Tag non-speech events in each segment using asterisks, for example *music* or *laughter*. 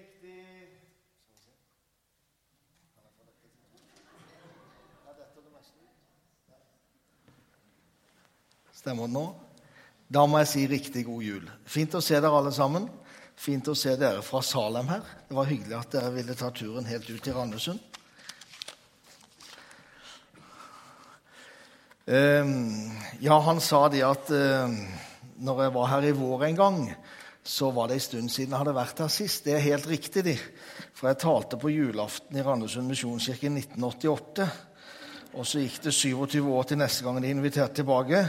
riktig Skal vi se. Kan jeg få dette til? Ja, dette er det meste. Stemmer det nå? Da må jeg si riktig god jul. Fint å se dere alle sammen. Fint å se dere fra Salem her. Det var hyggelig at dere ville ta turen helt ut til Randesund. Ehm, ja, han sa det at eh, når jeg var her i vår en gang, så var det en stund siden jeg hadde vært her sist. Det er helt riktig, de. For jeg talte på julaften i Randesund misjonskirke i 1988. Og så gikk det 27 år til neste gang de inviterte tilbake.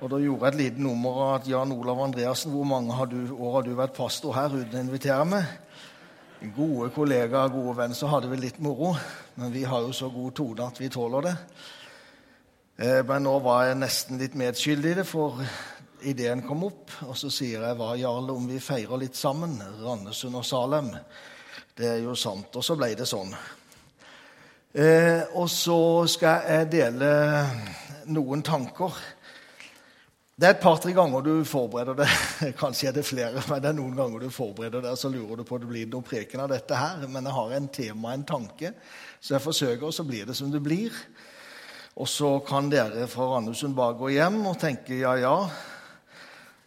Og Da gjorde jeg et lite nummer av at Jan Olav Andreassen, hvor mange har du, år har du vært pastor her uten å invitere meg? Gode kollegaer, gode venn, så hadde vi litt moro. Men vi har jo så god tone at vi tåler det. Eh, men nå var jeg nesten litt medskyldig i det, for ideen kom opp. Og så sier jeg hva, Jarl, om vi feirer litt sammen? Randesund og Salem. Det er jo sant. Og så ble det sånn. Eh, og så skal jeg dele noen tanker det er et par-tre ganger du forbereder det. *laughs* Kanskje er det flere, men det er noen ganger du forbereder det, så lurer du på om det blir noen preken av dette her. Men jeg har en tema, en tanke, så jeg forsøker, og så blir det som det blir. Og så kan dere fra Randesund bare gå hjem og tenke ja, ja.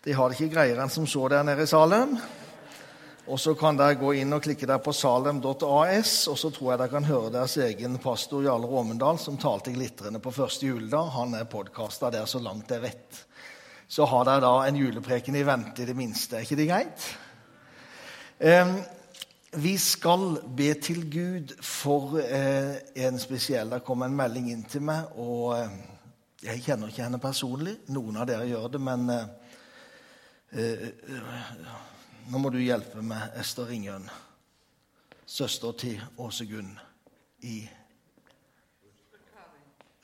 De har det ikke greiere enn som så der nede i Salem. Og så kan dere gå inn og klikke der på salem.as, og så tror jeg dere kan høre deres egen pastor Jarle Råmendal, som talte glitrende på første juledag. Han er podkasta der så langt det er rett. så har dere da en julepreken i vente, i det minste. Er ikke det greit? Eh, vi skal be til Gud for eh, en spesiell Det kom en melding inn til meg, og eh, jeg kjenner ikke henne personlig. Noen av dere gjør det, men eh, nå må du hjelpe meg, Ester Ringøen, søster til Åse Gunn i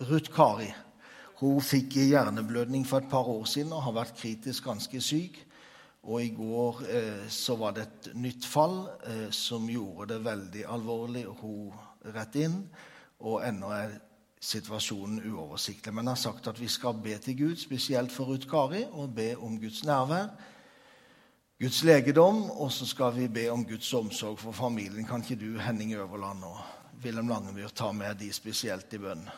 Ruth Kari. Hun fikk hjerneblødning for et par år siden og har vært kritisk ganske syk. Og i går eh, så var det et nytt fall eh, som gjorde det veldig alvorlig. Hun rett inn, og ennå er situasjonen uoversiktlig. Men jeg har sagt at vi skal be til Gud, spesielt for Ruth Kari, og be om Guds nærvær. Guds legedom, og så skal vi be om Guds omsorg for familien. Kan ikke du, Henning Øverland og Wilhelm Langemyr, ta med de spesielt i bønn?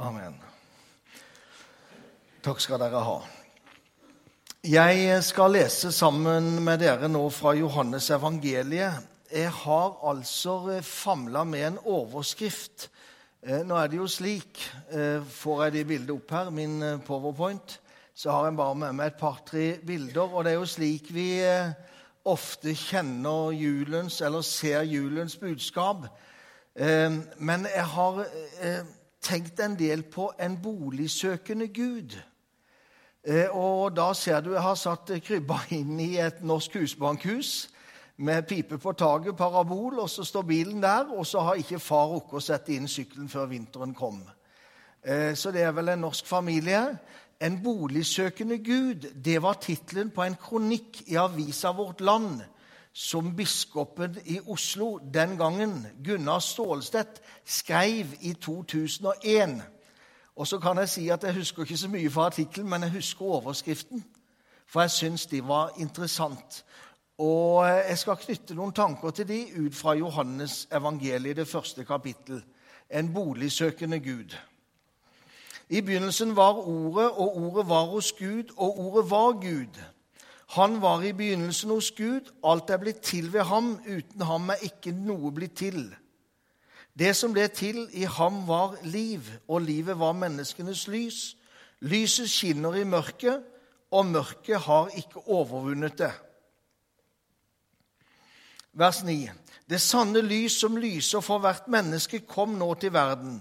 Amen. Takk skal dere ha. Jeg skal lese sammen med dere nå fra Johannes evangeliet. Jeg har altså famla med en overskrift Eh, nå er det jo slik eh, Får jeg de bildene opp her, min eh, powerpoint, så har jeg bare med meg et par-tre bilder. Og det er jo slik vi ofte kjenner julens, eller ser julens budskap. Men jeg har tenkt en del på en boligsøkende Gud. Og da ser du jeg har satt krybba inn i et norsk husbankhus med pipe på taket, parabol, og så står bilen der, og så har ikke far rukket å sette inn sykkelen før vinteren kom. Eh, så det er vel en norsk familie. En boligsøkende Gud, det var tittelen på en kronikk i avisa Vårt Land som biskopen i Oslo den gangen, Gunnar Stålstedt, skrev i 2001. Og så kan jeg si at jeg husker ikke så mye fra artikkelen, men jeg husker overskriften. For jeg syns de var interessant. Og Jeg skal knytte noen tanker til de ut fra Johannes evangeliet, det første kapittel. En boligsøkende Gud. I begynnelsen var Ordet, og Ordet var hos Gud, og Ordet var Gud. Han var i begynnelsen hos Gud. Alt er blitt til ved ham. Uten ham er ikke noe blitt til. Det som ble til i ham, var liv, og livet var menneskenes lys. Lyset skinner i mørket, og mørket har ikke overvunnet det. Vers 9. Det sanne lys som lyser for hvert menneske, kom nå til verden.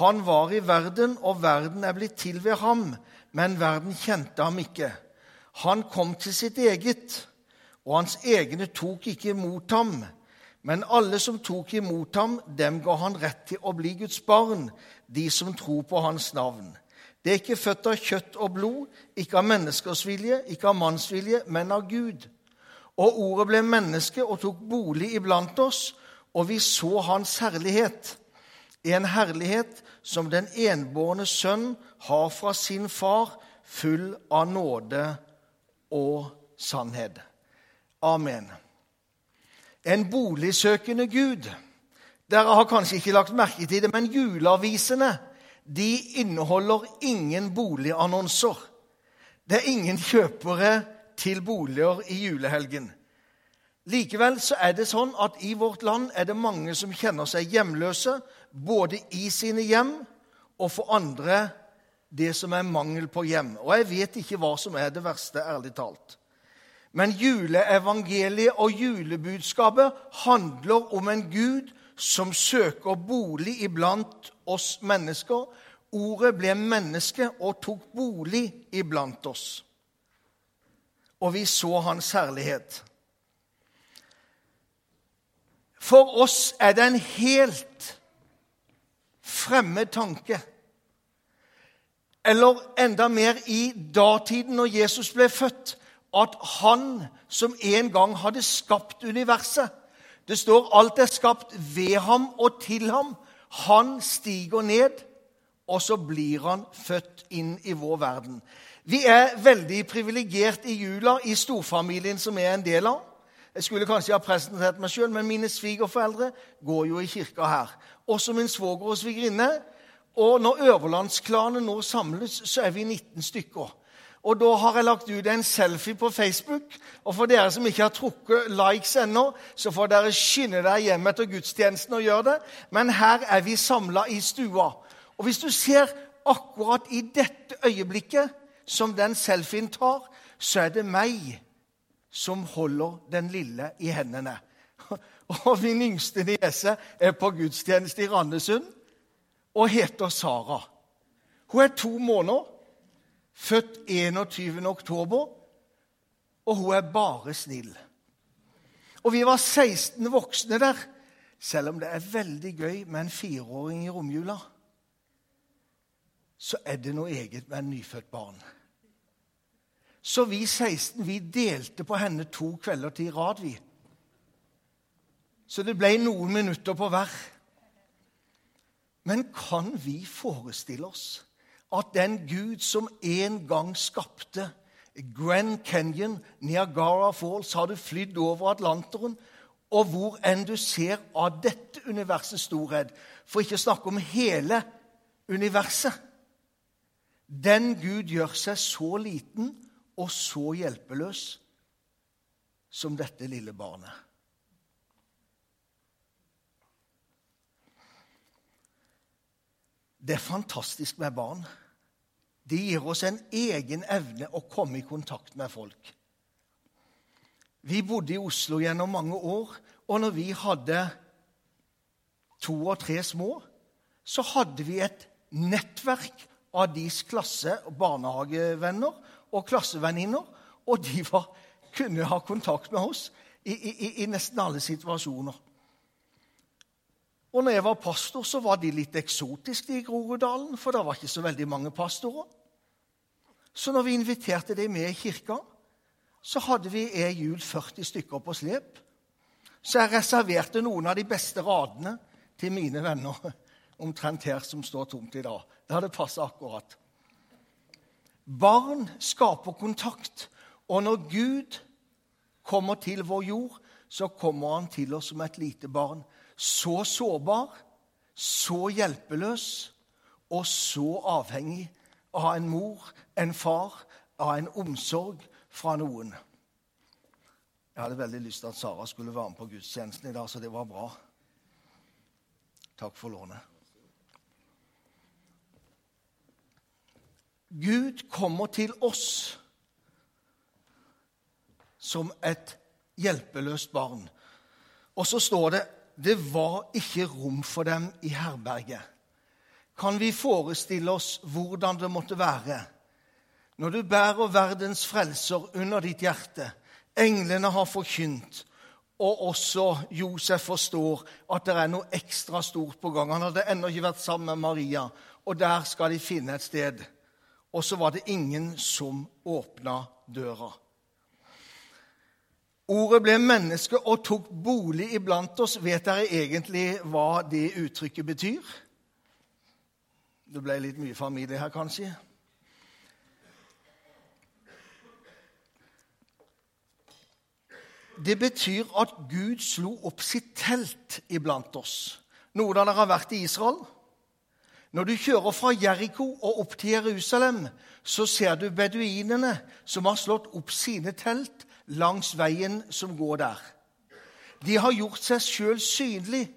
Han var i verden, og verden er blitt til ved ham, men verden kjente ham ikke. Han kom til sitt eget, og hans egne tok ikke imot ham. Men alle som tok imot ham, dem ga han rett til å bli Guds barn, de som tror på hans navn. Det er ikke født av kjøtt og blod, ikke av menneskers vilje, ikke av manns vilje, men av Gud. Og ordet ble menneske og tok bolig iblant oss, og vi så hans herlighet. En herlighet som den enbårne sønn har fra sin far, full av nåde og sannhet. Amen. En boligsøkende Gud. Dere har kanskje ikke lagt merke til det, men juleavisene de inneholder ingen boligannonser. Det er ingen kjøpere til boliger i julehelgen. Likevel så er det sånn at i vårt land er det mange som kjenner seg hjemløse, både i sine hjem og for andre det som er mangel på hjem. Og jeg vet ikke hva som er det verste, ærlig talt. Men juleevangeliet og julebudskapet handler om en Gud som søker bolig iblant oss mennesker. Ordet ble menneske og tok bolig iblant oss og vi så hans herlighet. For oss er det en helt fremmed tanke. Eller enda mer i datiden, når Jesus ble født, at han som en gang hadde skapt universet Det står alt er skapt ved ham og til ham. Han stiger ned, og så blir han født inn i vår verden. Vi er veldig privilegert i jula i storfamilien som er en del av. Jeg skulle kanskje ha presentert meg sjøl, men mine svigerforeldre går jo i kirka her. Også min svoger og svigerinne. Og når Øverlandsklanen nå samles, så er vi 19 stykker. Og da har jeg lagt ut en selfie på Facebook. Og for dere som ikke har trukket likes ennå, så får dere skynde dere hjem etter gudstjenesten og gjøre det. Men her er vi samla i stua. Og hvis du ser akkurat i dette øyeblikket som den selfien tar, så er det meg som holder den lille i hendene. *laughs* Og min yngste niese er på gudstjeneste i Randesund og heter Sara. Hun er to måneder, født 21. oktober, og hun er bare snill. Og vi var 16 voksne der, selv om det er veldig gøy med en fireåring i romjula. Så er det noe eget med en nyfødt barn. Så vi 16 vi delte på henne to kvelder til rad, vi. Så det ble noen minutter på hver. Men kan vi forestille oss at den Gud som en gang skapte Grand Canyon, Niagara Falls, hadde flydd over Atlanteren, og hvor enn du ser av dette universets storhet, for ikke å snakke om hele universet Den Gud gjør seg så liten og så hjelpeløs som dette lille barnet. Det er fantastisk med barn. De gir oss en egen evne å komme i kontakt med folk. Vi bodde i Oslo gjennom mange år, og når vi hadde to og tre små, så hadde vi et nettverk av deres klasse- og barnehagevenner og klassevenninner, og de var, kunne ha kontakt med oss i, i, i nesten alle situasjoner. Og når jeg var pastor, så var de litt eksotiske i Groruddalen, for det var ikke så veldig mange pastorer. Så når vi inviterte dem med i kirka, så hadde vi ei jul 40 stykker på slep. Så jeg reserverte noen av de beste radene til mine venner, omtrent her som står tomt i dag. Det hadde passa akkurat. Barn skaper kontakt, og når Gud kommer til vår jord, så kommer han til oss som et lite barn. Så sårbar, så hjelpeløs og så avhengig av en mor, en far, av en omsorg fra noen. Jeg hadde veldig lyst til at Sara skulle være med på gudstjenesten i dag, så det var bra. Takk for lånet. Gud kommer til oss som et hjelpeløst barn. Og så står det det var ikke rom for dem i herberget. Kan vi forestille oss hvordan det måtte være når du bærer verdens frelser under ditt hjerte? Englene har forkynt, og også Josef forstår at det er noe ekstra stort på gang. Han hadde ennå ikke vært sammen med Maria, og der skal de finne et sted. Og så var det ingen som åpna døra. Ordet ble menneske og tok bolig iblant oss. Vet dere egentlig hva det uttrykket betyr? Det ble litt mye familie her, kanskje. Det betyr at Gud slo opp sitt telt iblant oss. Noen av dere har vært i Israel. Når du kjører fra Jeriko og opp til Jerusalem, så ser du beduinene som har slått opp sine telt langs veien som går der. De har gjort seg sjøl synlig.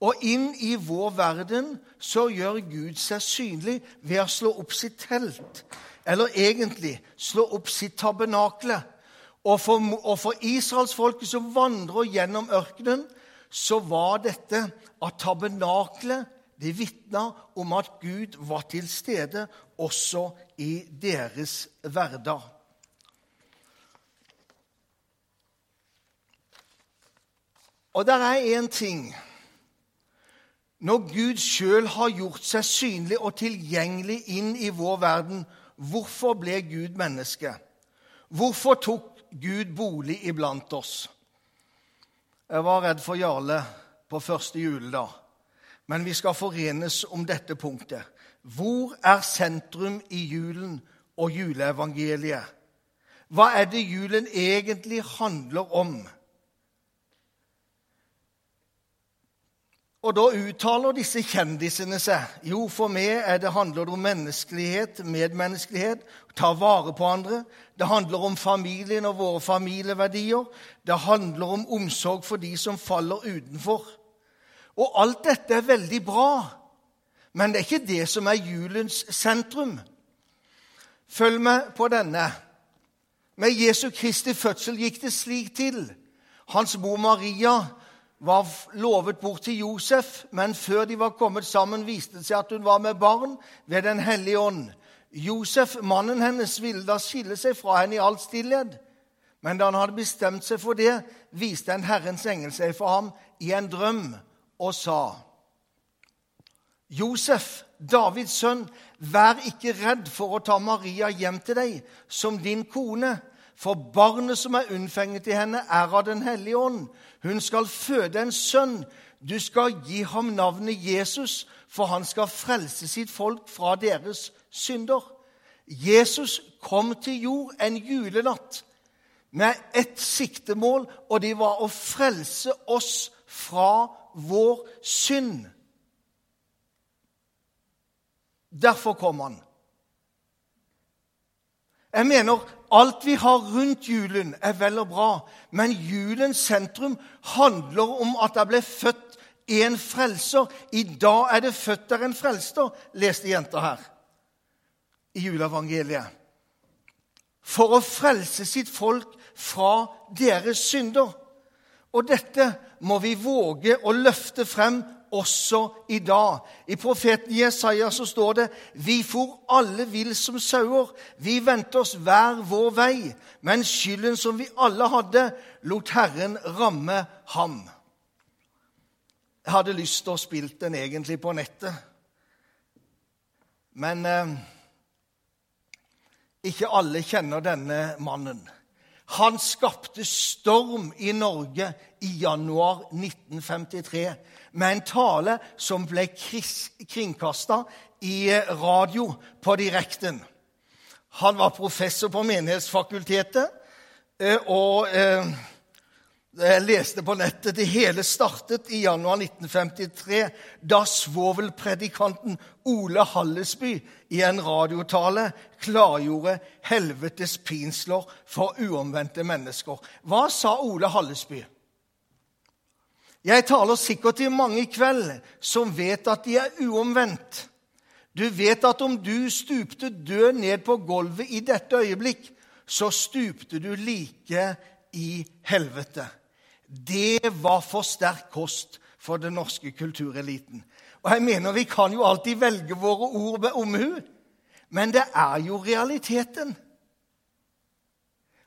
Og inn i vår verden så gjør Gud seg synlig ved å slå opp sitt telt. Eller egentlig slå opp sitt tabernakle. Og for, og for israelsfolket som vandrer gjennom ørkenen, så var dette at tabernaklet det vitna om at Gud var til stede også i deres hverdag. Og der er én ting Når Gud sjøl har gjort seg synlig og tilgjengelig inn i vår verden, hvorfor ble Gud menneske? Hvorfor tok Gud bolig iblant oss? Jeg var redd for Jarle på første juledag, men vi skal forenes om dette punktet. Hvor er sentrum i julen og juleevangeliet? Hva er det julen egentlig handler om? Og da uttaler disse kjendisene seg. Jo, for meg det handler det om menneskelighet, medmenneskelighet, ta vare på andre. Det handler om familien og våre familieverdier. Det handler om omsorg for de som faller utenfor. Og alt dette er veldig bra, men det er ikke det som er julens sentrum. Følg med på denne. Med Jesu Kristi fødsel gikk det slik til. Hans mor Maria var lovet bort til Josef, men før de var kommet sammen, viste det seg at hun var med barn ved Den hellige ånd. Josef, mannen hennes, ville da skille seg fra henne i all stillhet. Men da han hadde bestemt seg for det, viste en Herrens engel seg for ham i en drøm og sa Josef, Davids sønn, vær ikke redd for å ta Maria hjem til deg som din kone, for barnet som er unnfenget i henne, er av Den hellige ånd. Hun skal føde en sønn. Du skal gi ham navnet Jesus, for han skal frelse sitt folk fra deres synder. Jesus kom til jord en julenatt med ett siktemål, og det var å frelse oss fra vår synd. Derfor kom han. Jeg mener alt vi har rundt julen, er vel og bra, men julens sentrum handler om at det ble født en frelser. I dag er det født der en frelser, leste jenta her i juleevangeliet. For å frelse sitt folk fra deres synder. Og dette må vi våge å løfte frem også i dag. I profeten Jesaja så står det Vi for alle vill som sauer. Vi vendte oss hver vår vei. Men skylden som vi alle hadde, lot Herren ramme ham. Jeg hadde lyst til å spille den egentlig på nettet. Men eh, ikke alle kjenner denne mannen. Han skapte storm i Norge i januar 1953 med en tale som ble kringkasta i radio på direkten. Han var professor på Menighetsfakultetet, eh, og eh, jeg leste på nettet det hele startet i januar 1953, da svovelpredikanten Ole Hallesby i en radiotale klargjorde helvetes pinsler for uomvendte mennesker. Hva sa Ole Hallesby? Jeg taler sikkert til mange i kveld som vet at de er uomvendt. Du vet at om du stupte død ned på gulvet i dette øyeblikk, så stupte du like i helvete. Det var for sterk kost for den norske kultureliten. Og jeg mener Vi kan jo alltid velge våre ord med omhu, men det er jo realiteten.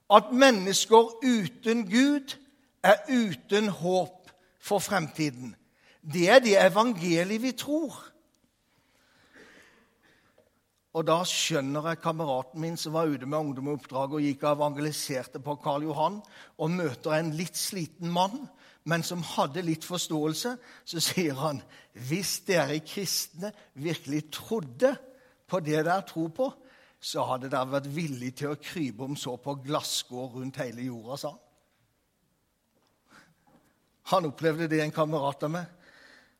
At mennesker uten Gud er uten håp for fremtiden. Det er det evangeliet vi tror. Og da skjønner jeg kameraten min som var ute med ungdomsoppdrag og gikk og evangeliserte på Karl Johan, og møter en litt sliten mann, men som hadde litt forståelse, så sier han hvis dere kristne virkelig trodde på det dere tror på, så hadde dere vært villige til å krype om så på glasskår rundt hele jorda, sa han. Han opplevde det en kamerat av meg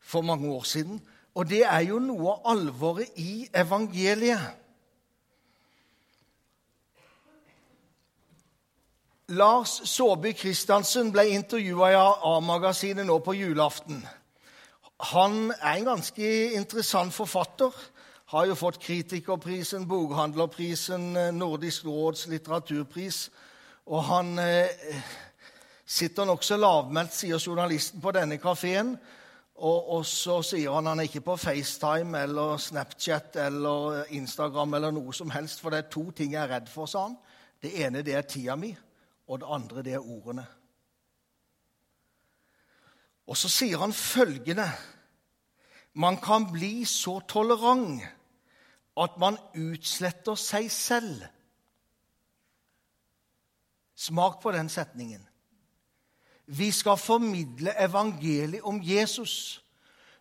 for mange år siden. Og det er jo noe av alvoret i evangeliet. Lars Saabye Christiansen ble intervjua i A-magasinet nå på julaften. Han er en ganske interessant forfatter. Har jo fått Kritikerprisen, Bokhandlerprisen, Nordisk råds litteraturpris. Og han eh, sitter nokså lavmælt, sier journalisten på denne kafeen, og, og, så sier han han er ikke på FaceTime eller Snapchat eller Instagram eller noe som helst, for det er to ting jeg er redd for, sa han. Det ene det er tida mi, og det andre det er ordene. Og så sier han følgende Man kan bli så tolerant at man utsletter seg selv. Smak på den setningen. Vi skal formidle evangeliet om Jesus.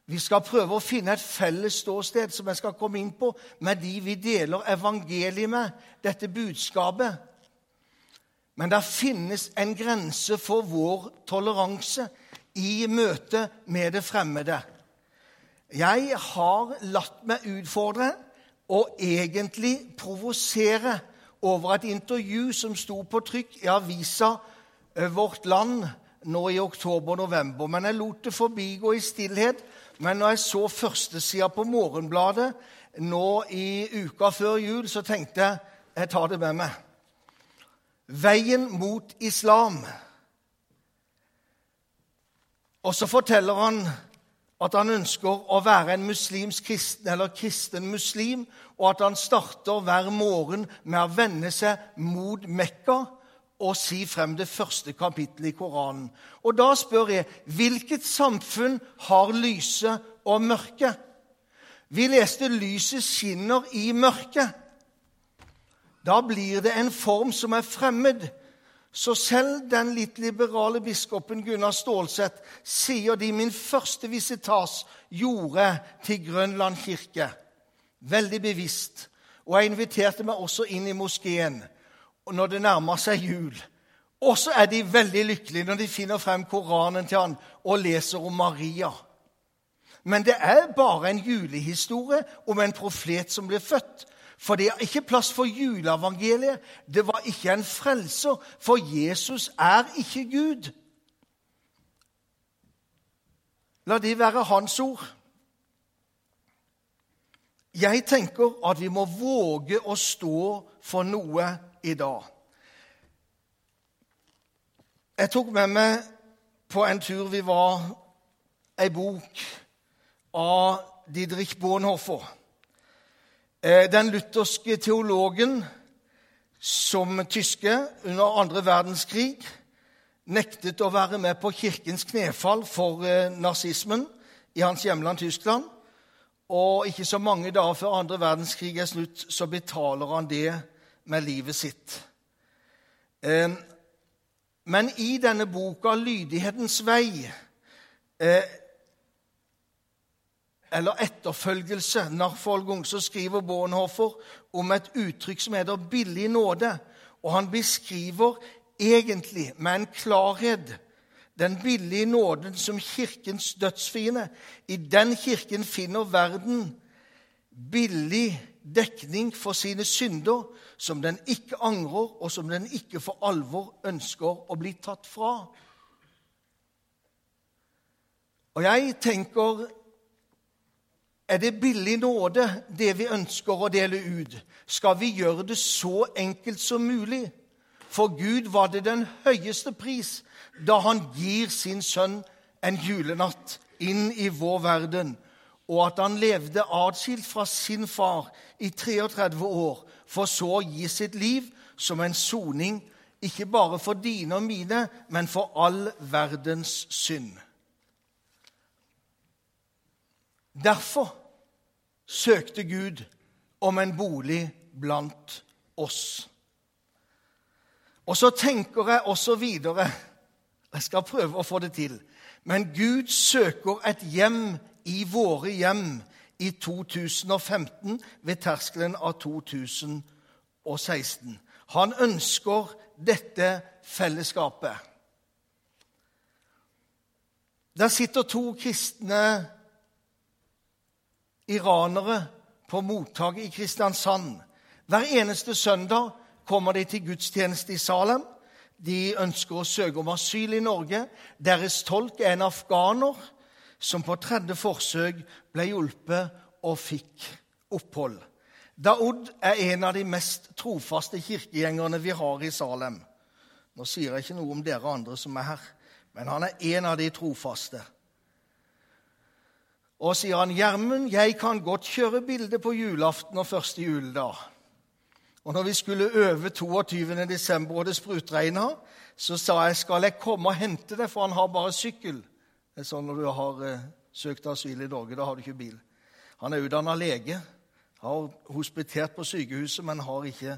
Vi skal prøve å finne et felles ståsted som jeg skal komme inn på, med de vi deler evangeliet med, dette budskapet. Men det finnes en grense for vår toleranse i møte med det fremmede. Jeg har latt meg utfordre og egentlig provosere over et intervju som sto på trykk i avisa Vårt Land nå i oktober-november. Men jeg lot det forbigå i stillhet. Men når jeg så førstesida på Morgenbladet nå i uka før jul, så tenkte jeg jeg tar det med meg. Veien mot islam. Og så forteller han at han ønsker å være en muslimsk kristen eller kristen muslim, og at han starter hver morgen med å vende seg mot Mekka og si frem det første kapittelet i Koranen. Og da spør jeg hvilket samfunn har lyset og mørket? Vi leste 'lyset skinner i mørket'. Da blir det en form som er fremmed. Så selv den litt liberale biskopen Gunnar Stålseth sier de min første visitas gjorde til Grønland kirke. Veldig bevisst. Og jeg inviterte meg også inn i moskeen når det nærmer seg jul. Og så er de veldig lykkelige når de finner frem Koranen til han og leser om Maria. Men det er bare en julehistorie om en profet som ble født. For det er ikke plass for juleevangeliet. Det var ikke en frelser, for Jesus er ikke Gud. La det være hans ord. Jeg tenker at vi må våge å stå for noe i dag. Jeg tok med meg på en tur vi var, ei bok av Didrik Bonhoffer. Eh, den lutherske teologen som tyske under andre verdenskrig nektet å være med på kirkens knefall for eh, nazismen i hans hjemland Tyskland. Og ikke så mange dager før andre verdenskrig er slutt, så betaler han det med livet sitt. Eh, men i denne boka 'Lydighetens vei' eh, eller etterfølgelse, narfolgung, så skriver Bornhofer om et uttrykk som heter 'billig nåde'. Og han beskriver egentlig med en klarhet den billige nåden som kirkens dødsfiende. I den kirken finner verden billig dekning for sine synder, som den ikke angrer, og som den ikke for alvor ønsker å bli tatt fra. Og jeg tenker er det billig nåde, det vi ønsker å dele ut? Skal vi gjøre det så enkelt som mulig? For Gud var det den høyeste pris da han gir sin sønn en julenatt inn i vår verden, og at han levde atskilt fra sin far i 33 år, for så å gi sitt liv som en soning, ikke bare for dine og mine, men for all verdens synd. Derfor søkte Gud om en bolig blant oss. Og så tenker jeg også videre Jeg skal prøve å få det til. Men Gud søker et hjem i våre hjem i 2015 ved terskelen av 2016. Han ønsker dette fellesskapet. Der sitter to kristne iranere på mottaket i Kristiansand. Hver eneste søndag kommer de til gudstjeneste i Salem. De ønsker å søke om asyl i Norge. Deres tolk er en afghaner som på tredje forsøk ble hjulpet og fikk opphold. Daoud er en av de mest trofaste kirkegjengerne vi har i Salem. Nå sier jeg ikke noe om dere andre som er her, men han er en av de trofaste. Og sier han, 'Gjermund, jeg kan godt kjøre bilde på julaften og første juledag.' Og når vi skulle øve 22. desember og det sprutregna, så sa jeg, 'Skal jeg komme og hente det?' For han har bare sykkel. Det er sånn når du har eh, søkt asyl i Norge, da har du ikke bil. Han er utdanna lege, har hospitert på sykehuset, men har ikke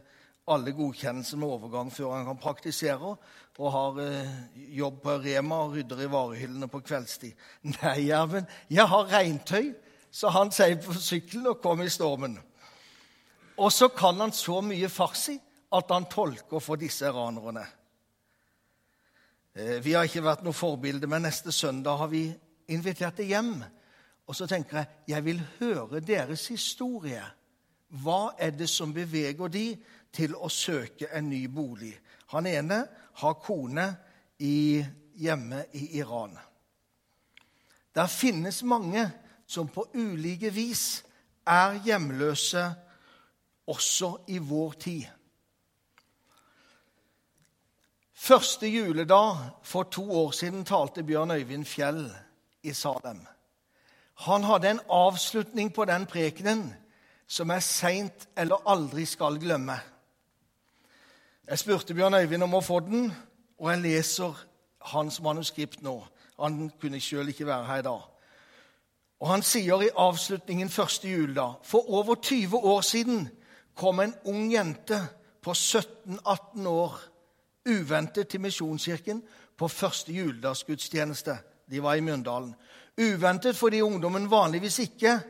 alle godkjennelser med overgang før han kan praktisere, og har eh, jobb på Rema og rydder i varehyllene på kveldstid. *laughs* Nei, Gjermund, jeg har regntøy, så han sier på sykkelen og kom i stormen. Og så kan han så mye farsi at han tolker for disse ranerne. Eh, vi har ikke vært noe forbilde, men neste søndag har vi invitert det hjem. Og så tenker jeg jeg vil høre deres historie. Hva er det som beveger de til å søke en ny bolig? Han ene har kone i, hjemme i Iran. Der finnes mange som på ulike vis er hjemløse også i vår tid. Første juledag for to år siden talte Bjørn Øyvind Fjell i Salem. Han hadde en avslutning på den prekenen som jeg seint eller aldri skal glemme. Jeg spurte Bjørn Øyvind om å få den, og jeg leser hans manuskript nå. Han kunne sjøl ikke være her i dag. Og Han sier i avslutningen første juledag For over 20 år siden kom en ung jente på 17-18 år uventet til Misjonskirken på første juledagsgudstjeneste. De var i Mjøndalen. Uventet fordi ungdommen vanligvis ikke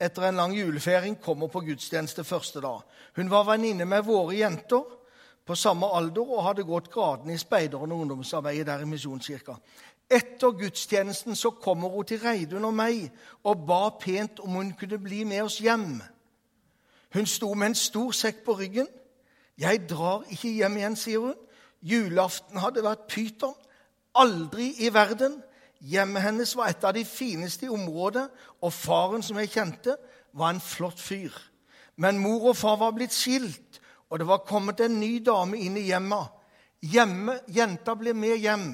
etter en lang julefeiring kommer på gudstjeneste første dag. Hun var venninne med våre jenter på samme alder og hadde gått gradene i speider- og ungdomsarbeidet der i Misjonskirka. Etter gudstjenesten så kommer hun til Reidun og meg og ba pent om hun kunne bli med oss hjem. Hun sto med en stor sekk på ryggen. 'Jeg drar ikke hjem igjen', sier hun. 'Julaften hadde vært pyton. Aldri i verden. Hjemmet hennes var et av de fineste i området, og faren som jeg kjente, var en flott fyr. Men mor og far var blitt skilt, og det var kommet en ny dame inn i hjemmet. Hjemme, jenta ble med hjem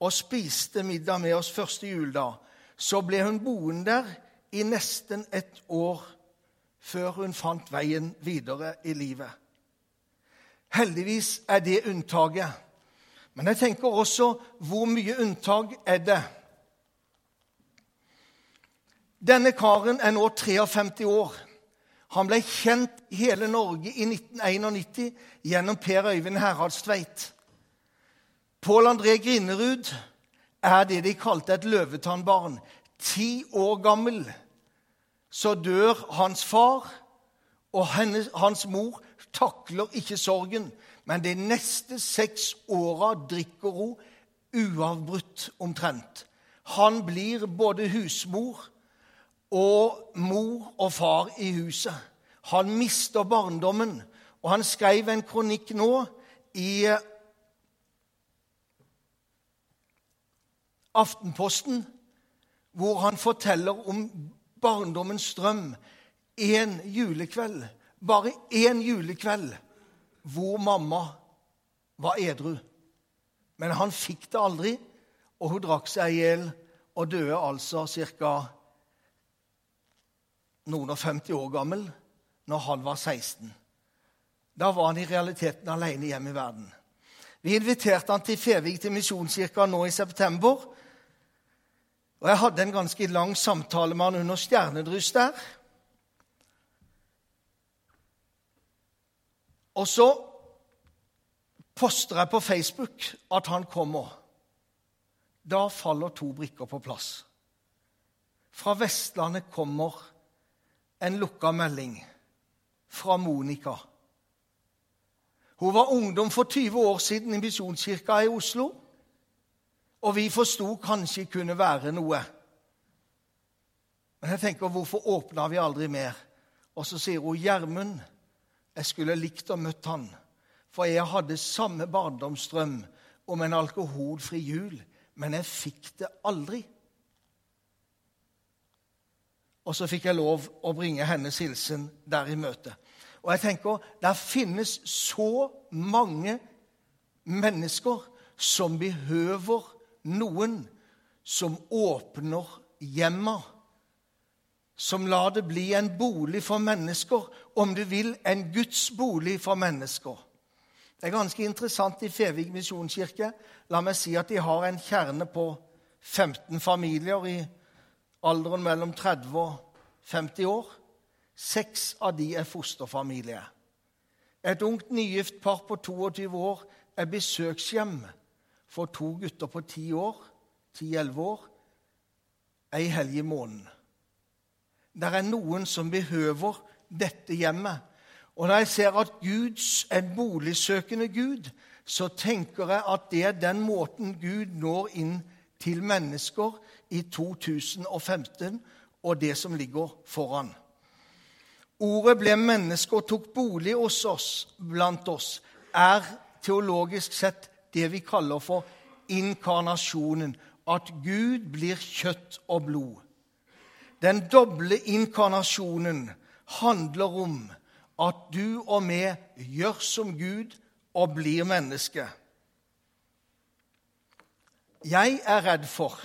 og spiste middag med oss første juledag. Så ble hun boende der i nesten et år før hun fant veien videre i livet. Heldigvis er det unntaket. Men jeg tenker også hvor mye unntak er det? Denne karen er nå 53 år. Han ble kjent i hele Norge i 1991 gjennom Per Øyvind Herhaldstveit. Pål André Grinerud er det de kalte et løvetannbarn. Ti år gammel så dør hans far, og hennes, hans mor takler ikke sorgen. Men de neste seks åra drikker hun uavbrutt omtrent. Han blir både husmor og mor og far i huset. Han mister barndommen, og han skrev en kronikk nå i Aftenposten hvor han forteller om barndommens drøm en julekveld. Bare én julekveld hvor mamma var edru. Men han fikk det aldri, og hun drakk seg i hjel og døde altså ca noen og 50 år gammel når han var 16. Da var han i realiteten alene hjemme i verden. Vi inviterte han til Fevik til Misjonskirka nå i september. Og Jeg hadde en ganske lang samtale med han under stjernedryss der. Og så poster jeg på Facebook at han kommer. Da faller to brikker på plass. Fra Vestlandet kommer en lukka melding fra Monica. Hun var ungdom for 20 år siden i Misjonskirka i Oslo. Og vi forsto kanskje kunne være noe. Men jeg tenker, hvorfor åpna vi aldri mer? Og så sier hun, 'Gjermund, jeg skulle likt å møtt han.' For jeg hadde samme barndomsdrøm om en alkoholfri jul, men jeg fikk det aldri. Og så fikk jeg lov å bringe hennes hilsen der i møtet. Og jeg tenker, Der finnes så mange mennesker som behøver noen som åpner hjemmet. Som lar det bli en bolig for mennesker, om du vil, en Guds bolig for mennesker. Det er ganske interessant i Fevik misjonskirke. La meg si at de har en kjerne på 15 familier i alderen mellom 30 og 50 år. Seks av de er fosterfamilie. Et ungt nygift par på 22 år er besøkshjem for to gutter på 10 år, 10-11 år, ei helg i måneden. Det er noen som behøver dette hjemmet. Og når jeg ser at Guds en boligsøkende Gud, så tenker jeg at det er den måten Gud når inn til mennesker i 2015 og det som ligger foran. Ordet ble menneske og tok bolig hos oss, blant oss, er teologisk sett det vi kaller for inkarnasjonen. At Gud blir kjøtt og blod. Den doble inkarnasjonen handler om at du og vi gjør som Gud og blir menneske. Jeg er redd for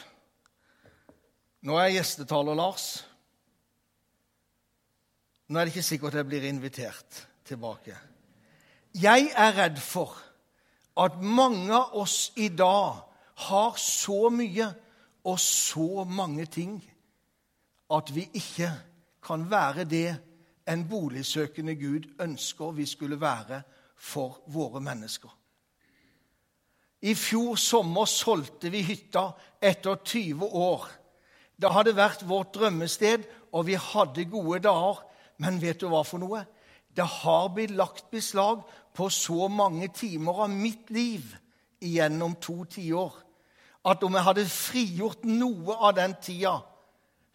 Nå er jeg gjestetaler Lars. Nå er det ikke sikkert jeg blir invitert tilbake. Jeg er redd for at mange av oss i dag har så mye og så mange ting at vi ikke kan være det en boligsøkende Gud ønsker vi skulle være for våre mennesker. I fjor sommer solgte vi hytta etter 20 år. Det hadde vært vårt drømmested, og vi hadde gode dager. Men vet du hva for noe? Det har blitt lagt beslag på så mange timer av mitt liv gjennom to tiår at om jeg hadde frigjort noe av den tida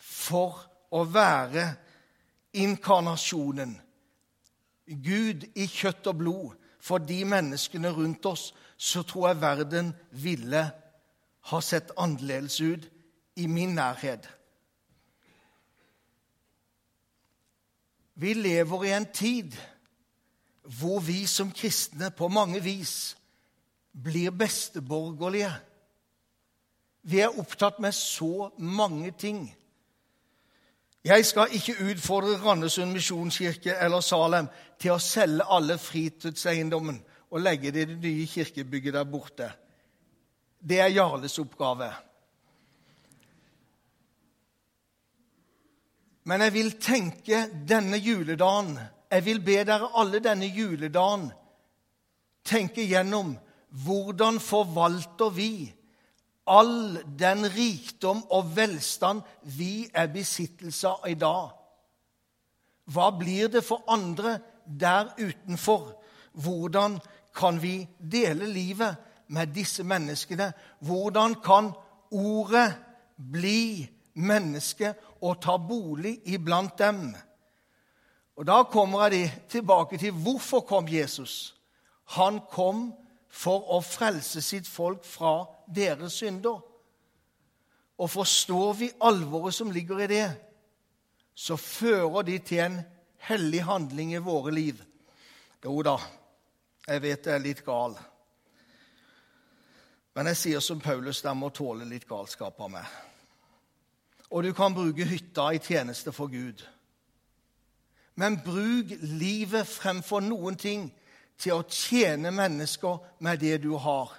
for å være inkarnasjonen, Gud i kjøtt og blod, for de menneskene rundt oss, så tror jeg verden ville ha sett annerledes ut i min nærhet. Vi lever i en tid hvor vi som kristne på mange vis blir besteborgerlige. Vi er opptatt med så mange ting. Jeg skal ikke utfordre Randesund misjonskirke eller Salem til å selge alle fritidseiendommen og legge det i det nye kirkebygget der borte. Det er Jarles oppgave. Men jeg vil tenke denne juledagen Jeg vil be dere alle denne juledagen tenke gjennom hvordan forvalter vi all den rikdom og velstand vi er besittelse av i dag? Hva blir det for andre der utenfor? Hvordan kan vi dele livet med disse menneskene? Hvordan kan ordet bli menneske og ta bolig iblant dem? Og Da kommer jeg tilbake til hvorfor kom Jesus. Han kom for å frelse sitt folk fra deres synder. Og forstår vi alvoret som ligger i det, så fører de til en hellig handling i våre liv. Jo da, jeg vet jeg er litt gal. Men jeg sier som Paulus, der må tåle litt galskap av meg. Og du kan bruke hytta i tjeneste for Gud. Men bruk livet fremfor noen ting til å tjene mennesker med det du har.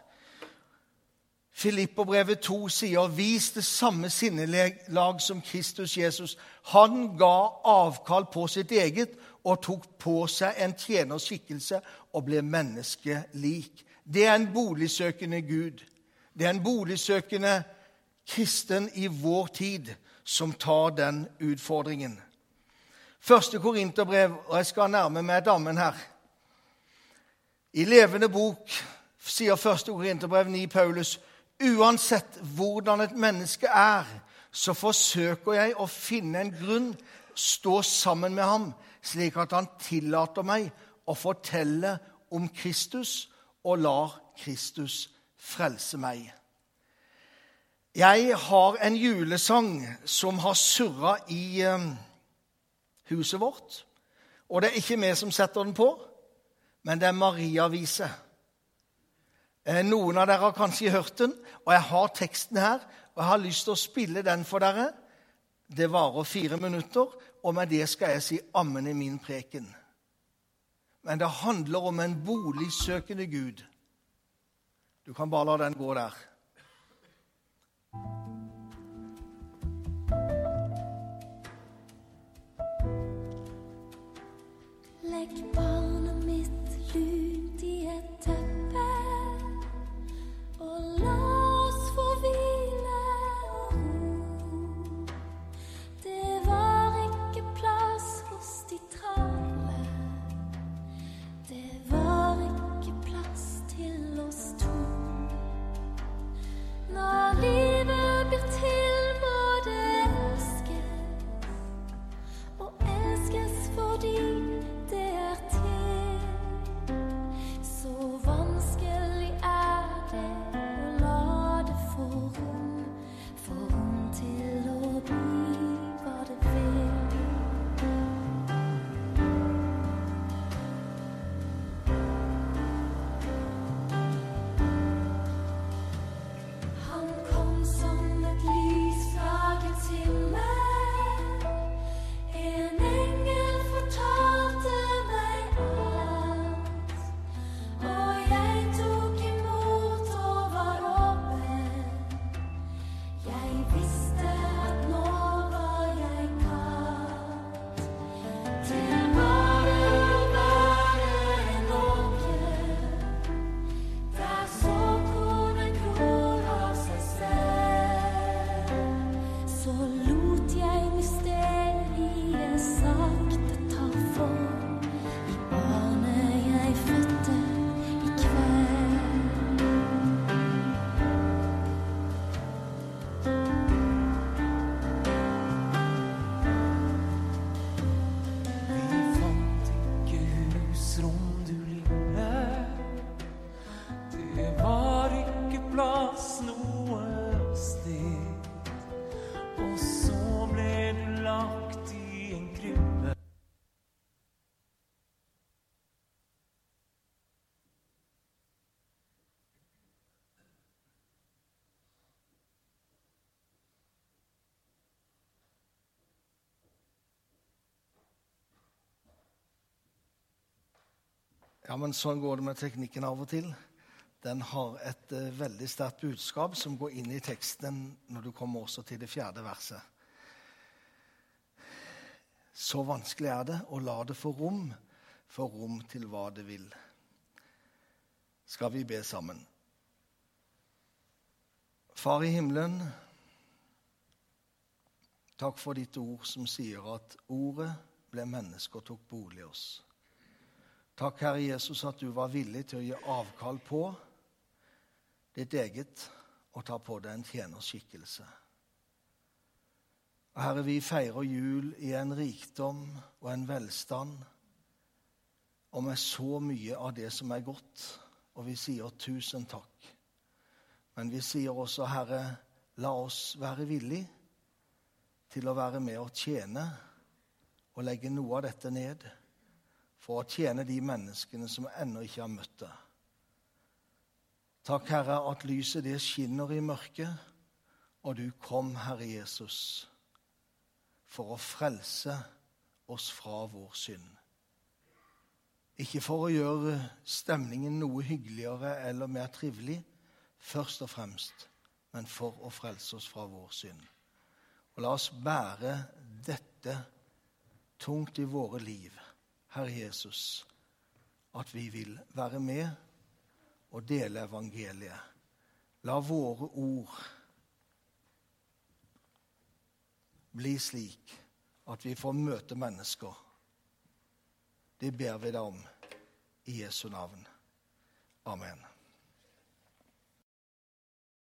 Filipperbrevet 2 sier, 'Vis det samme sinnelag som Kristus Jesus.' Han ga avkall på sitt eget og tok på seg en tjenerskikkelse og ble menneskelik. Det er en boligsøkende Gud. Det er en boligsøkende kristen i vår tid som tar den utfordringen. Første Korinterbrev, og jeg skal nærme meg dammen her. I Levende bok sier første Korinterbrev 9 Paulus uansett hvordan et menneske er, så forsøker jeg å finne en grunn, stå sammen med ham, slik at han tillater meg å fortelle om Kristus og lar Kristus frelse meg. Jeg har en julesang som har surra i eh, huset vårt. Og det er ikke vi som setter den på, men det er Maria-vise. Eh, noen av dere har kanskje hørt den, og jeg har teksten her. Og jeg har lyst til å spille den for dere. Det varer fire minutter, og med det skal jeg si ammen i min preken. Men det handler om en boligsøkende Gud. Du kan bare la den gå der. Legg barnet Ja, men sånn går det med teknikken av og til. Den har et uh, veldig sterkt budskap som går inn i teksten når du kommer også til det fjerde verset. Så vanskelig er det å la det få rom, få rom til hva det vil. Skal vi be sammen? Far i himmelen, takk for ditt ord som sier at ordet ble menneske og tok bolig i oss. Takk, Herre Jesus, at du var villig til å gi avkall på ditt eget og ta på deg en tjenerskikkelse. Og Herre, vi feirer jul i en rikdom og en velstand og med så mye av det som er godt, og vi sier tusen takk. Men vi sier også, Herre, la oss være villige til å være med og tjene og legge noe av dette ned for å tjene de menneskene som ennå ikke har møtt deg. Takk, Herre, at lyset det skinner i mørket, og du kom, Herre Jesus, for å frelse oss fra vår synd. Ikke for å gjøre stemningen noe hyggeligere eller mer trivelig, først og fremst, men for å frelse oss fra vår synd. Og la oss bære dette tungt i våre liv Herre Jesus, at vi vil være med og dele evangeliet. La våre ord bli slik at vi får møte mennesker. Det ber vi deg om i Jesu navn. Amen.